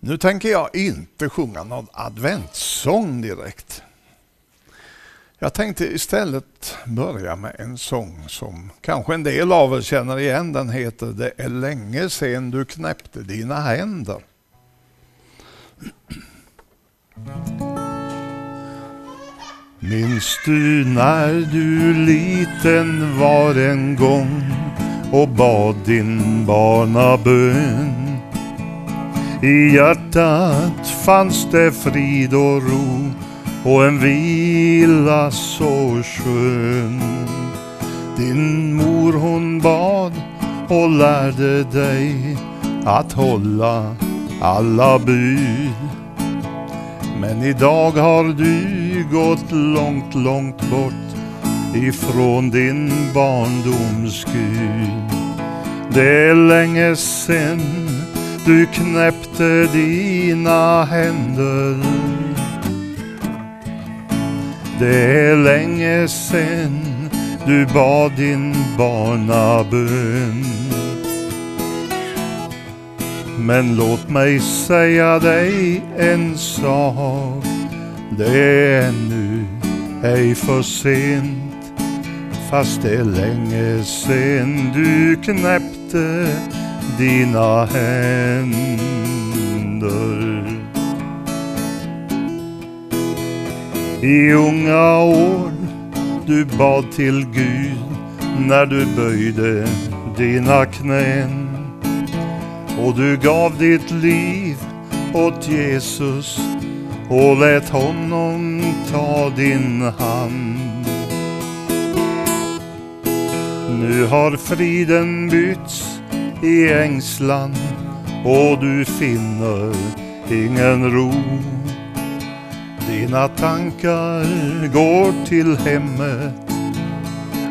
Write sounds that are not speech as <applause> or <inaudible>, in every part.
Nu tänker jag inte sjunga någon adventssång direkt. Jag tänkte istället börja med en sång som kanske en del av er känner igen. Den heter Det är länge sedan du knäppte dina händer. Minns du när du liten var en gång och bad din barnabön? I hjärtat fanns det frid och ro och en vila så skön. Din mor hon bad och lärde dig att hålla alla bud. Men idag har du gått långt, långt bort ifrån din barndoms Gud. Det är länge sen du knäppte dina händer. Det är länge sen du bad din barnabön. Men låt mig säga dig en sak. Det är ännu ej för sent. Fast det är länge sen du knäppte dina händer. I unga år du bad till Gud när du böjde dina knän och du gav ditt liv åt Jesus och lät honom ta din hand. Nu har friden bytts i ängslan och du finner ingen ro. Dina tankar går till hemmet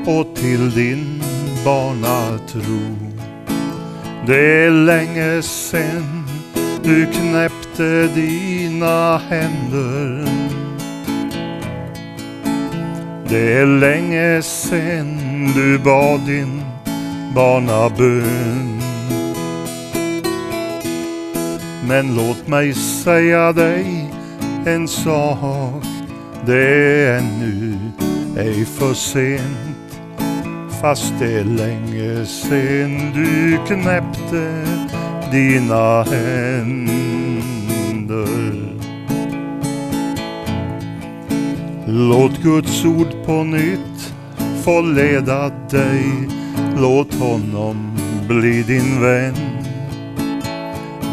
och till din barnatro. Det är länge sen du knäppte dina händer. Det är länge sen du bad din barnabön. Men låt mig säga dig en sak. Det är ännu ej för sent. Fast det är länge sen du knäppte dina händer. Låt Guds ord på nytt få leda dig. Låt honom bli din vän.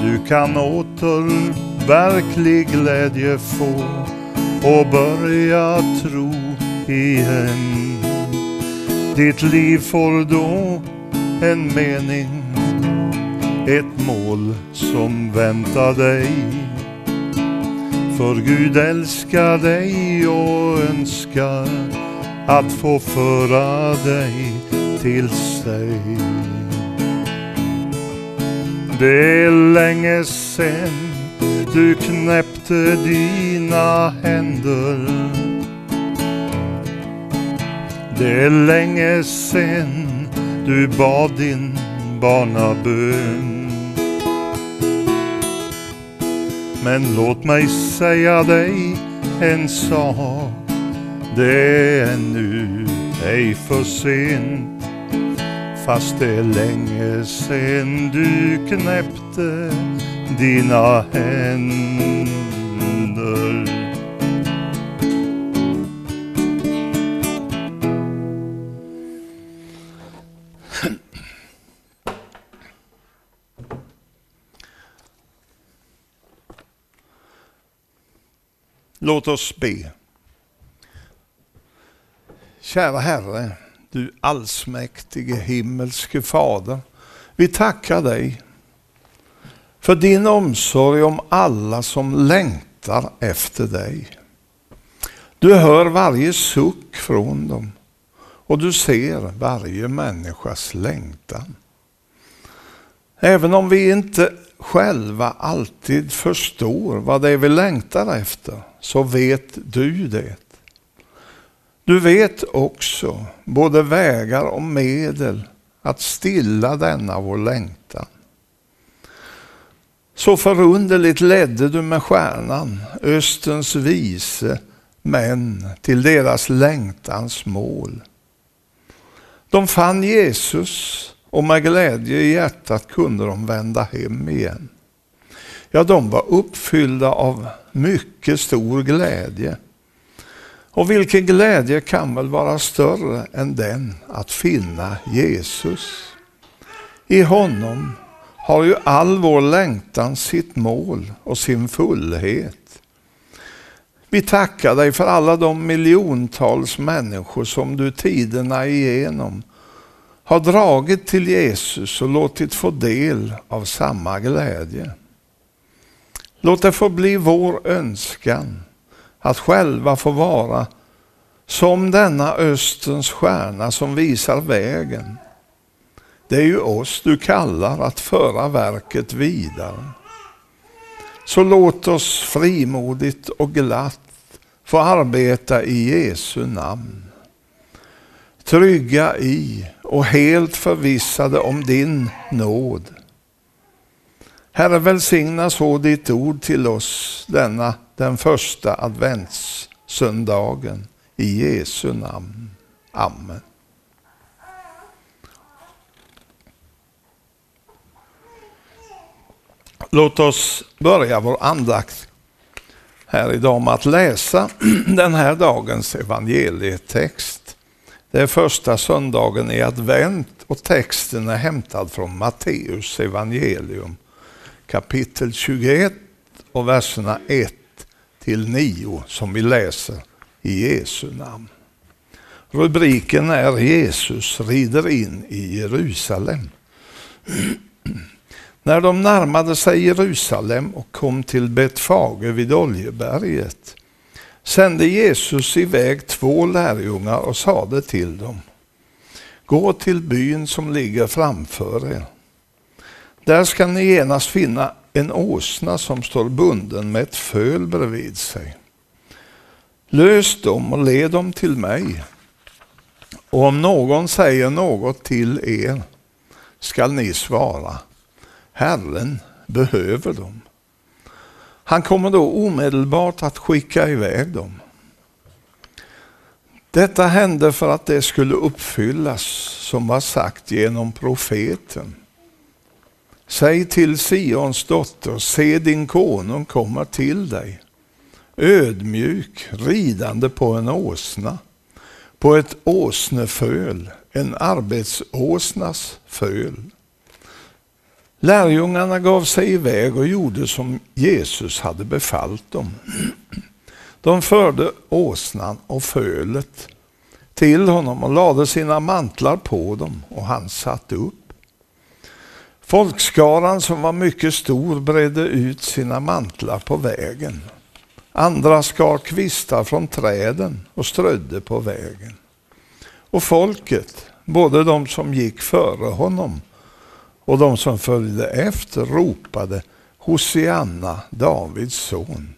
Du kan åter verklig glädje få och börja tro igen. Ditt liv får då en mening, ett mål som väntar dig. För Gud älskar dig och önskar att få föra dig till sig. Det är länge sen du knäppte dina händer. Det är länge sen du bad din barnabön. Men låt mig säga dig en sak. Det är ännu ej för sent Fast det är länge sen du knäppte dina händer. Låt oss be. Kära Herre, du allsmäktige himmelske Fader. Vi tackar dig för din omsorg om alla som längtar efter dig. Du hör varje suck från dem och du ser varje människas längtan. Även om vi inte själva alltid förstår vad det är vi längtar efter, så vet du det. Du vet också både vägar och medel att stilla denna vår längtan. Så förunderligt ledde du med stjärnan Östens vise män till deras längtans mål. De fann Jesus och med glädje i hjärtat kunde de vända hem igen. Ja, de var uppfyllda av mycket stor glädje. Och vilken glädje kan väl vara större än den att finna Jesus? I honom har ju all vår längtan sitt mål och sin fullhet. Vi tackar dig för alla de miljontals människor som du tiderna igenom har dragit till Jesus och låtit få del av samma glädje. Låt det få bli vår önskan att själva få vara som denna Österns stjärna som visar vägen. Det är ju oss du kallar att föra verket vidare. Så låt oss frimodigt och glatt få arbeta i Jesu namn. Trygga i och helt förvissade om din nåd. Herre, välsigna så ditt ord till oss denna den första adventssöndagen. I Jesu namn. Amen. Låt oss börja vår andakt här idag med att läsa <clears throat> den här dagens evangelietext. Det är första söndagen i advent och texten är hämtad från Matteus evangelium kapitel 21 och verserna 1 till 9 som vi läser i Jesu namn. Rubriken är Jesus rider in i Jerusalem. <clears throat> När de närmade sig Jerusalem och kom till Betfage vid Oljeberget sände Jesus iväg två lärjungar och sade till dem Gå till byn som ligger framför er. Där ska ni genast finna en åsna som står bunden med ett föl bredvid sig. Lös dem och led dem till mig. Och om någon säger något till er skall ni svara, Herren behöver dem. Han kommer då omedelbart att skicka iväg dem. Detta hände för att det skulle uppfyllas som var sagt genom profeten. Säg till Sions dotter, se din konung kommer till dig ödmjuk, ridande på en åsna, på ett åsneföl, en arbetsåsnas föl. Lärjungarna gav sig iväg och gjorde som Jesus hade befallt dem. De förde åsnan och fölet till honom och lade sina mantlar på dem och han satt upp. Folkskaran som var mycket stor bredde ut sina mantlar på vägen. Andra skar kvistar från träden och strödde på vägen. Och folket, både de som gick före honom och de som följde efter, ropade Hosianna, Davids son.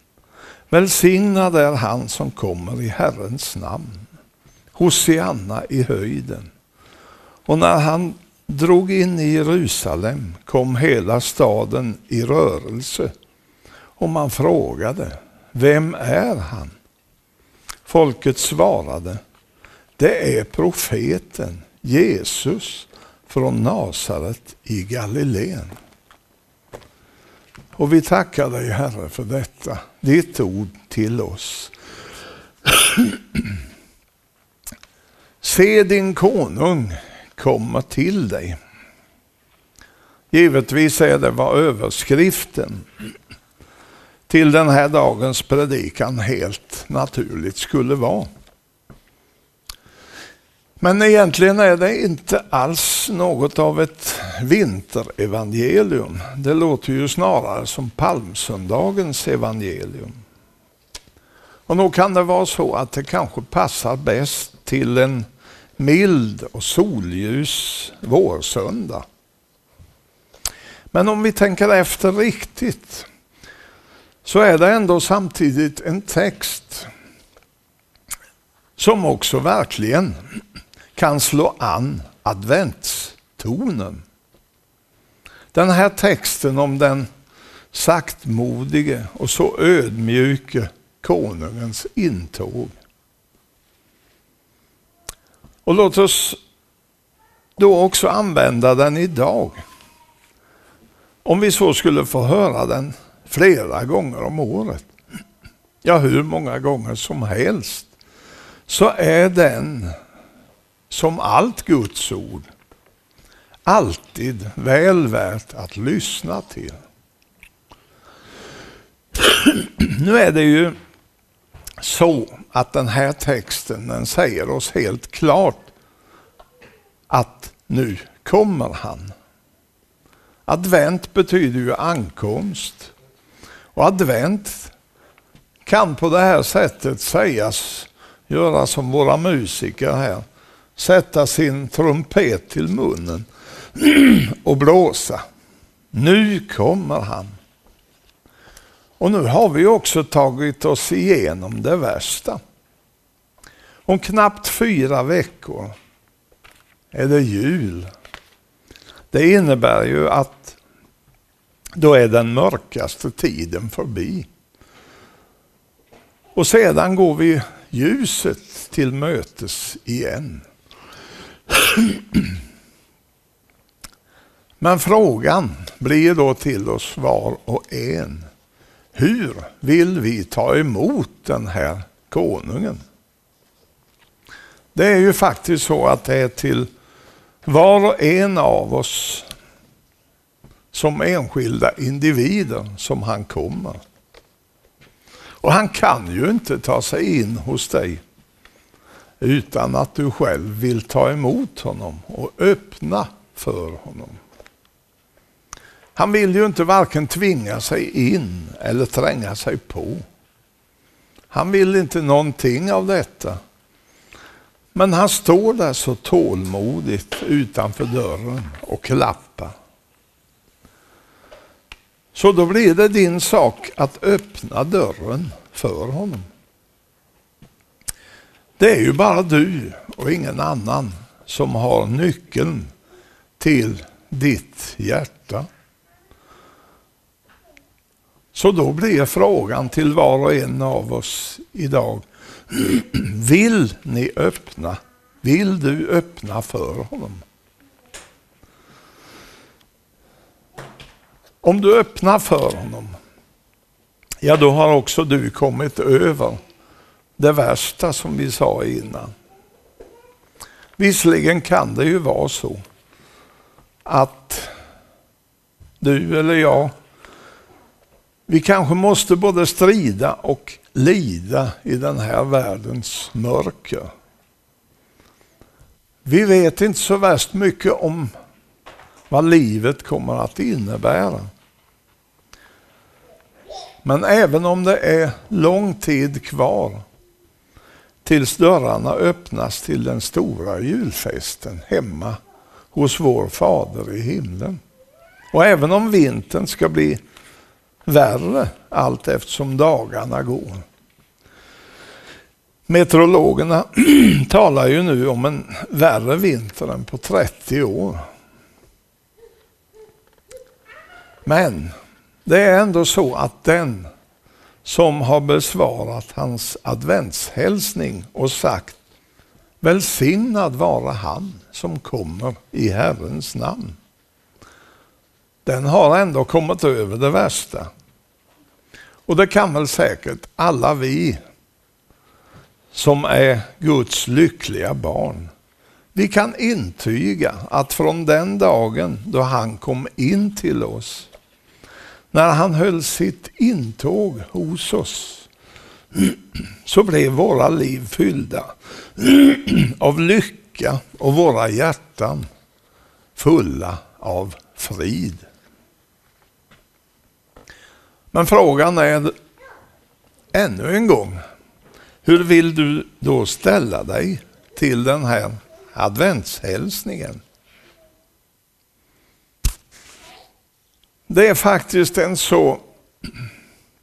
Välsignad är han som kommer i Herrens namn. Hosianna i höjden. Och när han drog in i Jerusalem kom hela staden i rörelse och man frågade vem är han? Folket svarade, det är profeten Jesus från Nasaret i Galileen. Och vi tackar dig Herre för detta, ditt ord till oss. <clears throat> Se din konung komma till dig. Givetvis är det vad överskriften till den här dagens predikan helt naturligt skulle vara. Men egentligen är det inte alls något av ett vinterevangelium. Det låter ju snarare som palmsöndagens evangelium. Och nog kan det vara så att det kanske passar bäst till en mild och solljus vårsöndag. Men om vi tänker efter riktigt så är det ändå samtidigt en text som också verkligen kan slå an adventstonen. Den här texten om den saktmodige och så ödmjuke konungens intåg. Och låt oss då också använda den idag. Om vi så skulle få höra den flera gånger om året, ja hur många gånger som helst, så är den som allt Guds ord alltid väl värt att lyssna till. Nu är det ju så att den här texten den säger oss helt klart att nu kommer han. Advent betyder ju ankomst. Och advent kan på det här sättet sägas göra som våra musiker här. Sätta sin trumpet till munnen <clears throat> och blåsa. Nu kommer han. Och nu har vi också tagit oss igenom det värsta. Om knappt fyra veckor är det jul. Det innebär ju att då är den mörkaste tiden förbi. Och sedan går vi ljuset till mötes igen. Men frågan blir då till oss var och en. Hur vill vi ta emot den här konungen? Det är ju faktiskt så att det är till var och en av oss som enskilda individer som han kommer. Och han kan ju inte ta sig in hos dig utan att du själv vill ta emot honom och öppna för honom. Han vill ju inte varken tvinga sig in eller tränga sig på. Han vill inte någonting av detta. Men han står där så tålmodigt utanför dörren och klappar. Så då blir det din sak att öppna dörren för honom. Det är ju bara du och ingen annan som har nyckeln till ditt hjärta. Så då blir frågan till var och en av oss idag. <clears throat> Vill ni öppna? Vill du öppna för honom? Om du öppnar för honom, ja då har också du kommit över det värsta som vi sa innan. Visserligen kan det ju vara så att du eller jag vi kanske måste både strida och lida i den här världens mörker. Vi vet inte så värst mycket om vad livet kommer att innebära. Men även om det är lång tid kvar tills dörrarna öppnas till den stora julfesten hemma hos vår Fader i himlen. Och även om vintern ska bli värre allt eftersom dagarna går. Meteorologerna <clears throat> talar ju nu om en värre vinter än på 30 år. Men det är ändå så att den som har besvarat hans adventshälsning och sagt Välsignad vara han som kommer i Herrens namn. Den har ändå kommit över det värsta. Och det kan väl säkert alla vi som är Guds lyckliga barn. Vi kan intyga att från den dagen då han kom in till oss, när han höll sitt intåg hos oss, <clears throat> så blev våra liv fyllda <clears throat> av lycka och våra hjärtan fulla av frid. Men frågan är ännu en gång, hur vill du då ställa dig till den här adventshälsningen? Det är faktiskt en så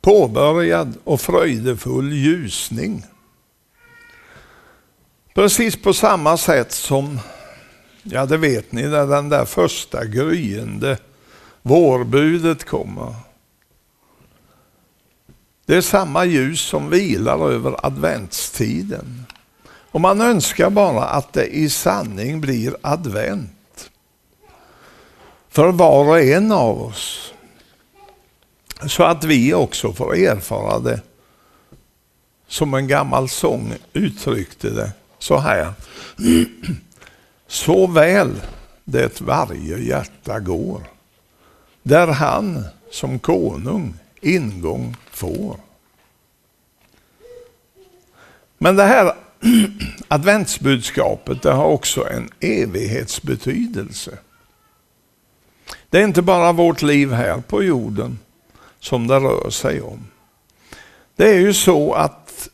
påbörjad och fröjdefull ljusning. Precis på samma sätt som, ja det vet ni, när den där första gryende vårbudet kommer det är samma ljus som vilar över adventstiden. Och man önskar bara att det i sanning blir advent. För var och en av oss. Så att vi också får erfara det. Som en gammal sång uttryckte det så här. <clears throat> Så väl det varje hjärta går. Där han som konung ingång får. Men det här <clears throat> adventsbudskapet det har också en evighetsbetydelse. Det är inte bara vårt liv här på jorden som det rör sig om. Det är ju så att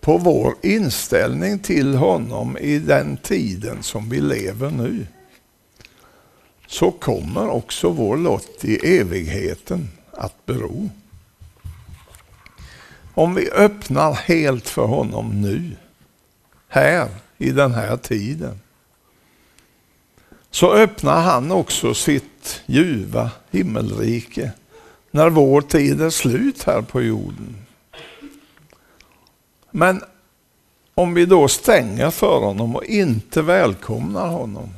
på vår inställning till honom i den tiden som vi lever nu så kommer också vår lott i evigheten att bero. Om vi öppnar helt för honom nu, här i den här tiden, så öppnar han också sitt ljuva himmelrike när vår tid är slut här på jorden. Men om vi då stänger för honom och inte välkomnar honom,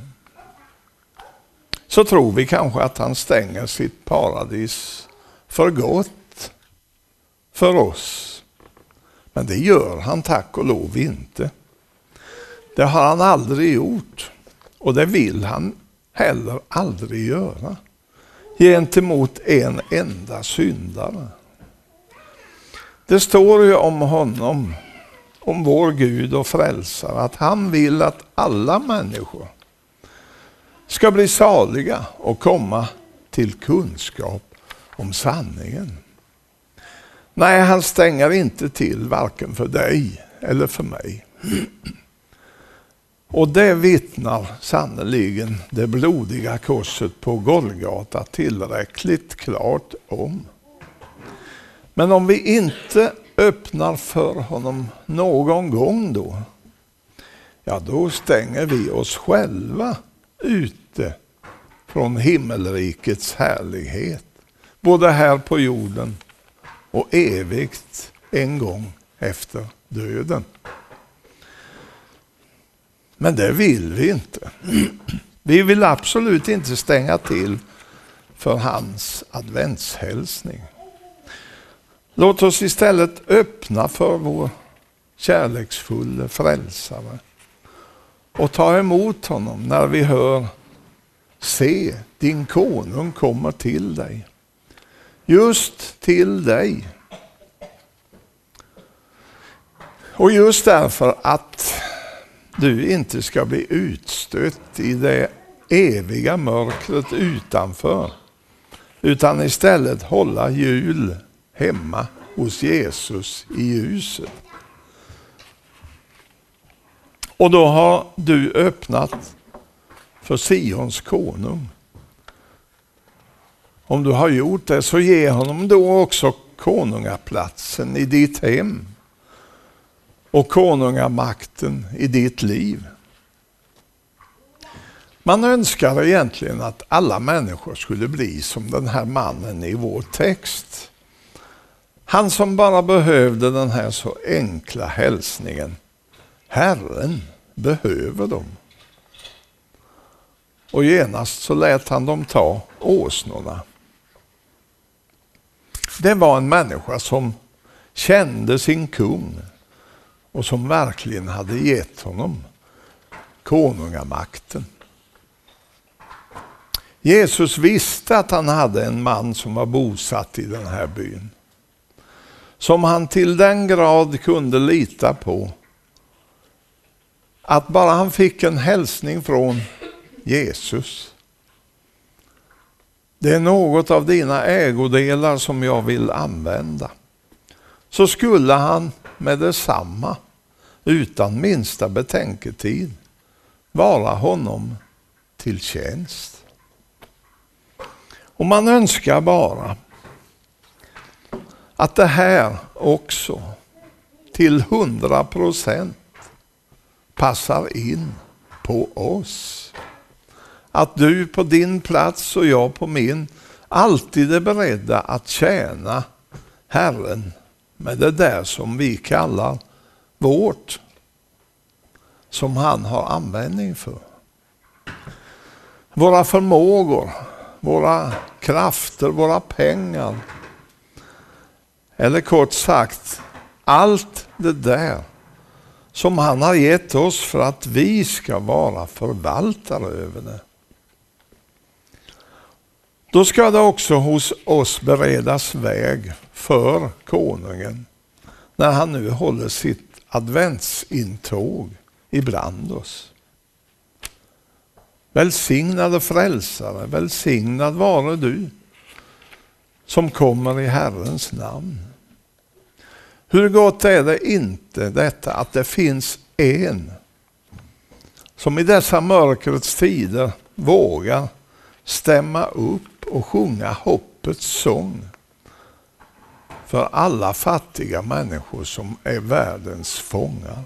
så tror vi kanske att han stänger sitt paradis för gott för oss. Men det gör han tack och lov inte. Det har han aldrig gjort och det vill han heller aldrig göra gentemot en enda syndare. Det står ju om honom, om vår Gud och frälsare, att han vill att alla människor ska bli saliga och komma till kunskap om sanningen. Nej, han stänger inte till varken för dig eller för mig. Och det vittnar sannerligen det blodiga korset på Golgata tillräckligt klart om. Men om vi inte öppnar för honom någon gång då, ja då stänger vi oss själva ute från himmelrikets härlighet. Både här på jorden och evigt en gång efter döden. Men det vill vi inte. Vi vill absolut inte stänga till för hans adventshälsning. Låt oss istället öppna för vår kärleksfulla frälsare och ta emot honom när vi hör Se, din konung kommer till dig just till dig. Och just därför att du inte ska bli utstött i det eviga mörkret utanför, utan istället hålla jul hemma hos Jesus i ljuset. Och då har du öppnat för Sions konung. Om du har gjort det så ge honom då också konungaplatsen i ditt hem och konungamakten i ditt liv. Man önskar egentligen att alla människor skulle bli som den här mannen i vår text. Han som bara behövde den här så enkla hälsningen. Herren behöver dem. Och genast så lät han dem ta åsnorna. Det var en människa som kände sin kung och som verkligen hade gett honom konungamakten. Jesus visste att han hade en man som var bosatt i den här byn. Som han till den grad kunde lita på att bara han fick en hälsning från Jesus det är något av dina ägodelar som jag vill använda. Så skulle han med detsamma, utan minsta betänketid, vara honom till tjänst. Och man önskar bara att det här också till hundra procent passar in på oss. Att du på din plats och jag på min alltid är beredda att tjäna Herren med det där som vi kallar vårt, som han har användning för. Våra förmågor, våra krafter, våra pengar. Eller kort sagt, allt det där som han har gett oss för att vi ska vara förvaltare över det. Då ska det också hos oss beredas väg för konungen när han nu håller sitt adventsintåg ibland oss. Välsignade frälsare, välsignad vare du som kommer i Herrens namn. Hur gott är det inte detta att det finns en som i dessa mörkrets tider vågar stämma upp och sjunga hoppets sång för alla fattiga människor som är världens fångar.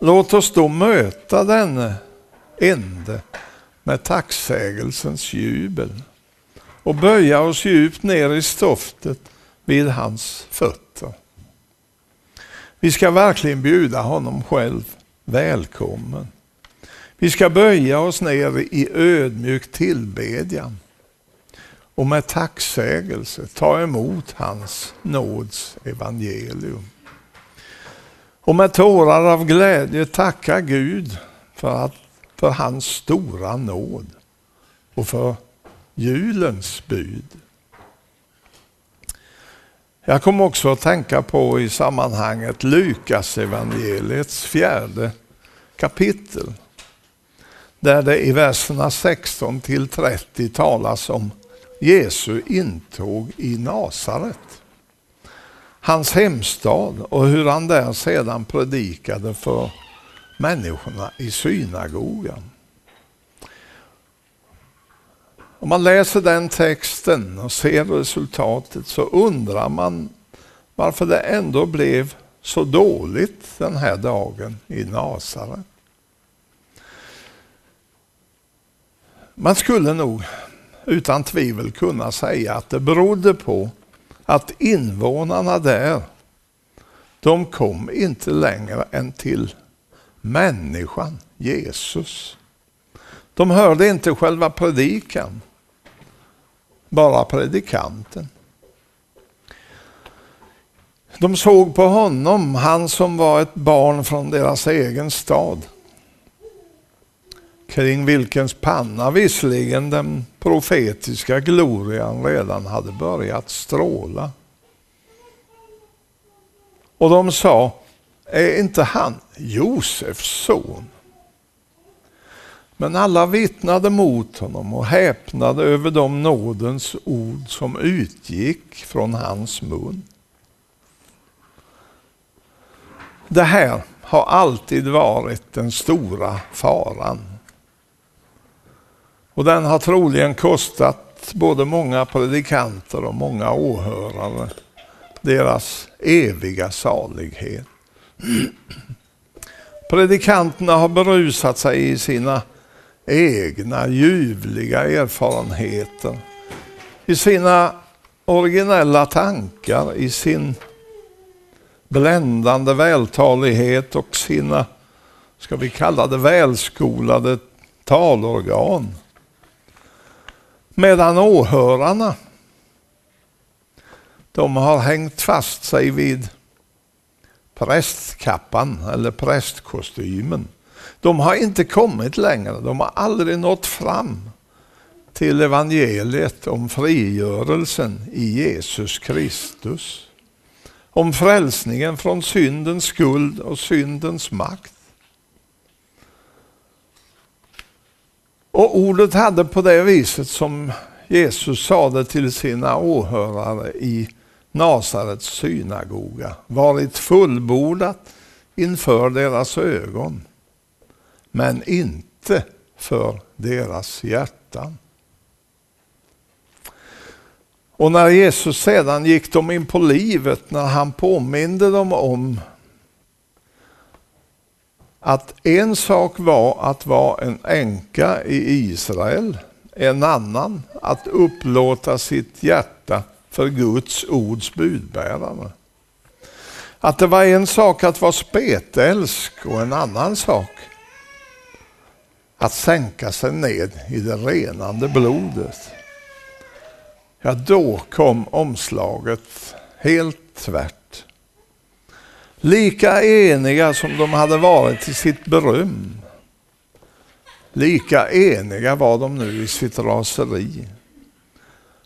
Låt oss då möta denne ende med tacksägelsens jubel och böja oss djupt ner i stoftet vid hans fötter. Vi ska verkligen bjuda honom själv välkommen. Vi ska böja oss ner i ödmjuk tillbedjan och med tacksägelse ta emot hans nåds evangelium. Och med tårar av glädje tacka Gud för, att, för hans stora nåd och för julens bud. Jag kom också att tänka på i sammanhanget Lukas evangeliets fjärde kapitel. Där det i verserna 16 till 30 talas om Jesu intåg i Nasaret. Hans hemstad och hur han där sedan predikade för människorna i synagogan. Om man läser den texten och ser resultatet så undrar man varför det ändå blev så dåligt den här dagen i Nasaret. Man skulle nog utan tvivel kunna säga att det berodde på att invånarna där, de kom inte längre än till människan, Jesus. De hörde inte själva predikan, bara predikanten. De såg på honom, han som var ett barn från deras egen stad kring vilkens panna visserligen den profetiska glorian redan hade börjat stråla. Och de sa, är inte han Josefs son? Men alla vittnade mot honom och häpnade över de nådens ord som utgick från hans mun. Det här har alltid varit den stora faran och den har troligen kostat både många predikanter och många åhörare deras eviga salighet. <clears throat> Predikanterna har berusat sig i sina egna ljuvliga erfarenheter, i sina originella tankar, i sin bländande vältalighet och sina, ska vi kalla det välskolade talorgan. Medan åhörarna, de har hängt fast sig vid prästkappan eller prästkostymen. De har inte kommit längre, de har aldrig nått fram till evangeliet om frigörelsen i Jesus Kristus. Om frälsningen från syndens skuld och syndens makt. Och ordet hade på det viset som Jesus sade till sina åhörare i Nasarets synagoga varit fullbordat inför deras ögon, men inte för deras hjärtan. Och när Jesus sedan gick dem in på livet, när han påminde dem om att en sak var att vara en änka i Israel, en annan att upplåta sitt hjärta för Guds ords budbärare. Att det var en sak att vara spetälsk och en annan sak att sänka sig ned i det renande blodet. Ja, då kom omslaget helt tvärt. Lika eniga som de hade varit i sitt beröm, lika eniga var de nu i sitt raseri.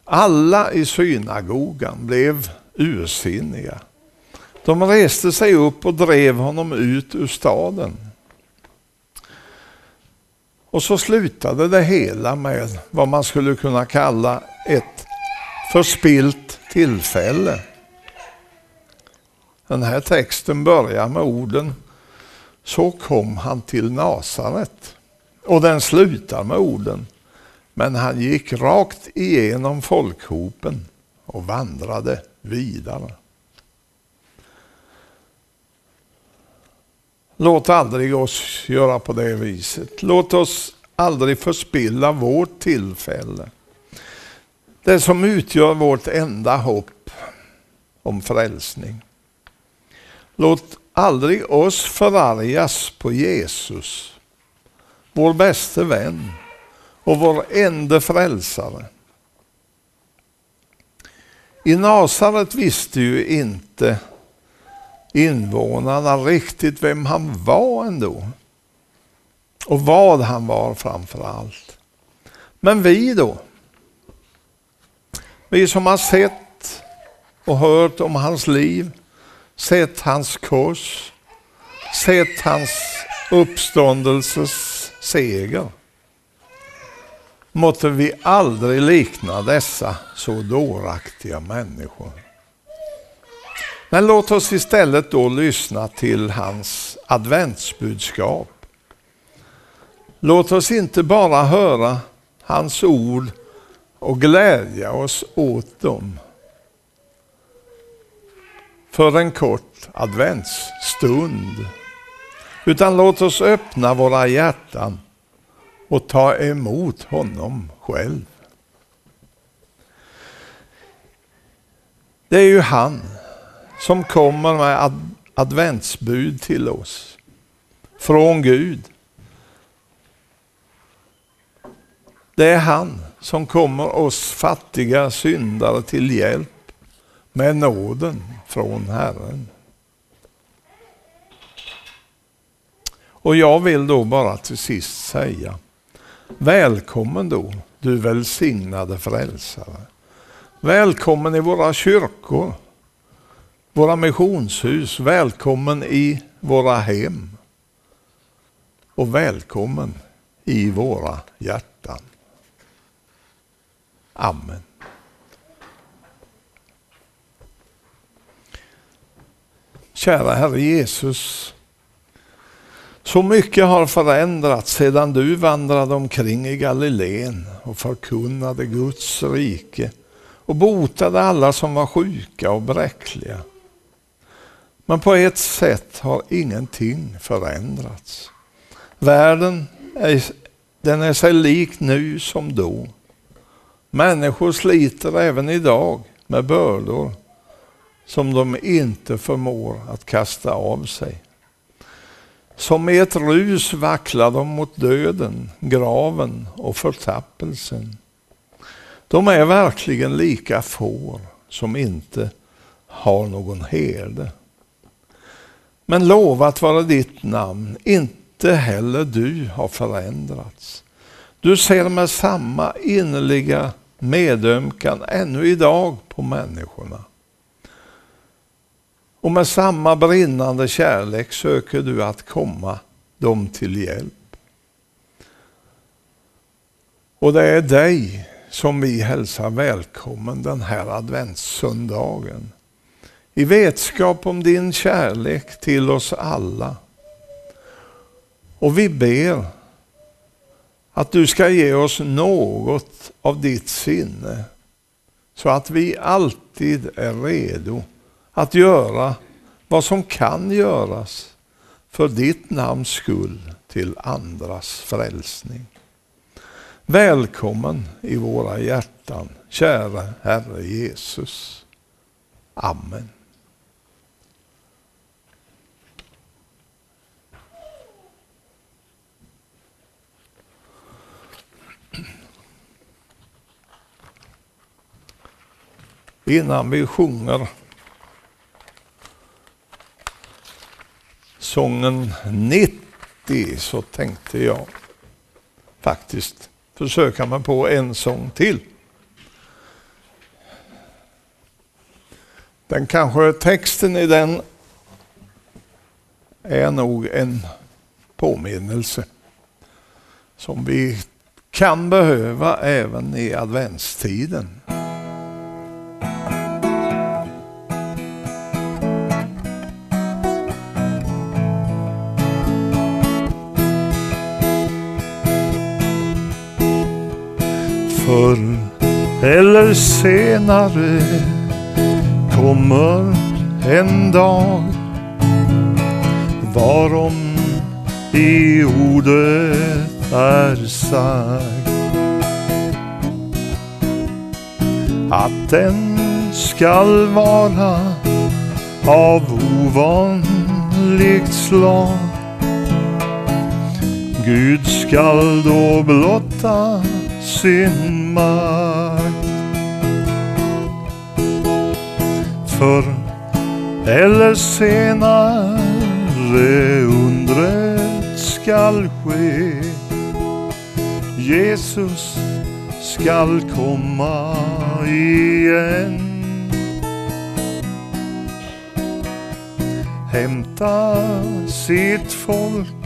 Alla i synagogan blev ursinniga. De reste sig upp och drev honom ut ur staden. Och så slutade det hela med vad man skulle kunna kalla ett förspilt tillfälle. Den här texten börjar med orden Så kom han till Nasaret. Och den slutar med orden Men han gick rakt igenom folkhopen och vandrade vidare. Låt aldrig oss göra på det viset. Låt oss aldrig förspilla vårt tillfälle. Det som utgör vårt enda hopp om frälsning. Låt aldrig oss förargas på Jesus, vår bäste vän och vår enda frälsare. I Nasaret visste ju inte invånarna riktigt vem han var ändå. Och vad han var framför allt. Men vi då? Vi som har sett och hört om hans liv, sett hans kors, sett hans uppståndelses seger. Måtte vi aldrig likna dessa så dåraktiga människor. Men låt oss istället då lyssna till hans adventsbudskap. Låt oss inte bara höra hans ord och glädja oss åt dem för en kort adventsstund. Utan låt oss öppna våra hjärtan och ta emot honom själv. Det är ju han som kommer med ad adventsbud till oss från Gud. Det är han som kommer oss fattiga syndare till hjälp med nåden från Herren. Och jag vill då bara till sist säga, välkommen då du välsignade frälsare. Välkommen i våra kyrkor våra missionshus, välkommen i våra hem och välkommen i våra hjärtan. Amen. Kära Herre Jesus, så mycket har förändrats sedan du vandrade omkring i Galileen och förkunnade Guds rike och botade alla som var sjuka och bräckliga. Men på ett sätt har ingenting förändrats. Världen är, den är sig lik nu som då. Människor sliter även idag med bördor som de inte förmår att kasta av sig. Som i ett rus vacklar de mot döden, graven och förtappelsen. De är verkligen lika får som inte har någon herde. Men lovat vara ditt namn, inte heller du har förändrats. Du ser med samma innerliga medömkan ännu idag på människorna. Och med samma brinnande kärlek söker du att komma dem till hjälp. Och det är dig som vi hälsar välkommen den här adventssöndagen i vetskap om din kärlek till oss alla. Och vi ber att du ska ge oss något av ditt sinne så att vi alltid är redo att göra vad som kan göras för ditt namns skull till andras frälsning. Välkommen i våra hjärtan, kära Herre Jesus. Amen. Innan vi sjunger sången 90 så tänkte jag faktiskt försöka mig på en sång till. Den kanske texten i den är nog en påminnelse som vi kan behöva även i adventstiden. Eller senare kommer en dag varom i ordet är sagt att den skall vara av ovanligt slag. Gud skall då blotta sin makt. Förr eller senare undret skall ske. Jesus skall komma igen. Hämta sitt folk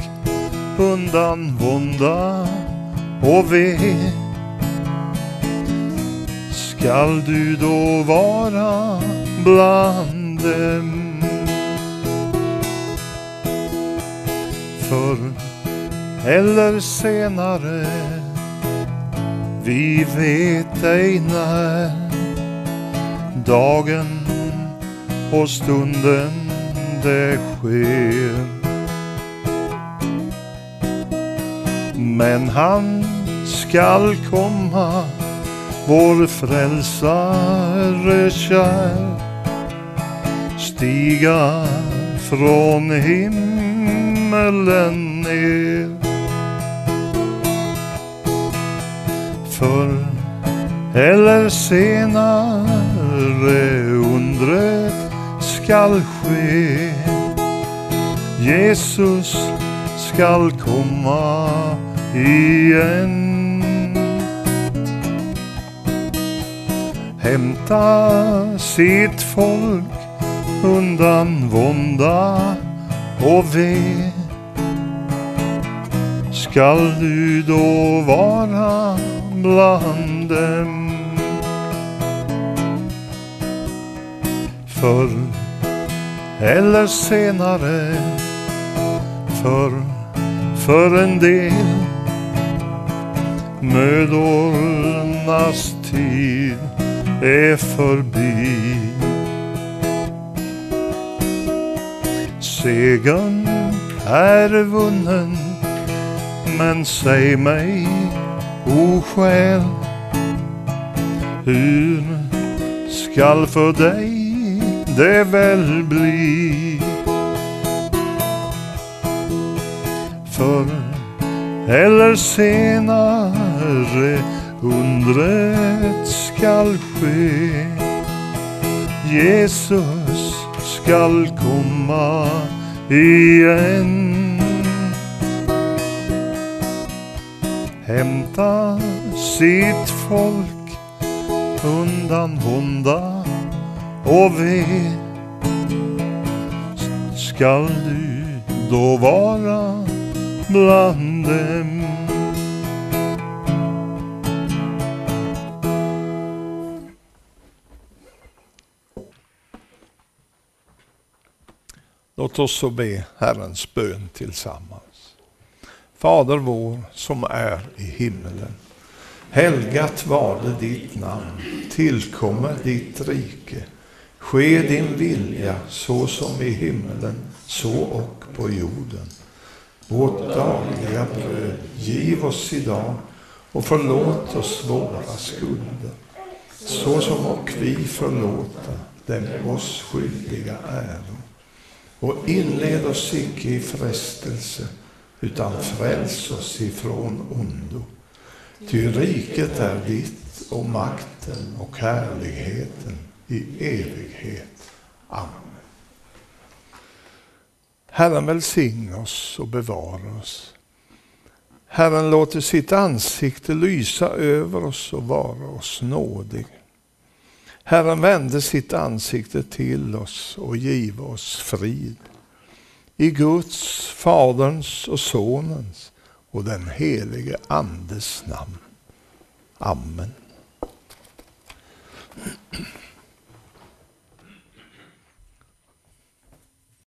undan vånda och ve skall du då vara bland dem. Förr eller senare, vi vet ej när, dagen och stunden det sker. Men han skall komma vår frälsare kär stiga från himmelen ner. Förr eller senare undret skall ske. Jesus skall komma igen. Hämta sitt folk undan vånda och ve. Skall du då vara bland dem? Förr eller senare, förr för en del mödornas tid är förbi. Segern är vunnen, men säg mig, o själ, hur skall för dig det väl bli? Förr eller senare undret skall ske. Jesus skall komma igen. Hämta sitt folk undan vånda och ve. Skall du då vara bland dem Låt oss så be Herrens bön tillsammans. Fader vår som är i himmelen. Helgat varde ditt namn. Tillkommer ditt rike. Ske din vilja så som i himmelen, så och på jorden. Vårt dagliga bröd giv oss idag och förlåt oss våra skulder, så som och vi förlåta dem oss skyldiga äro. Och inled oss icke i frestelse, utan fräls oss ifrån ondo. Ty riket är ditt och makten och härligheten i evighet. Amen. Herren välsigne oss och bevara oss. Herren låter sitt ansikte lysa över oss och vara oss nådig. Herren vände sitt ansikte till oss och give oss frid. I Guds, Faderns och Sonens och den helige Andes namn. Amen.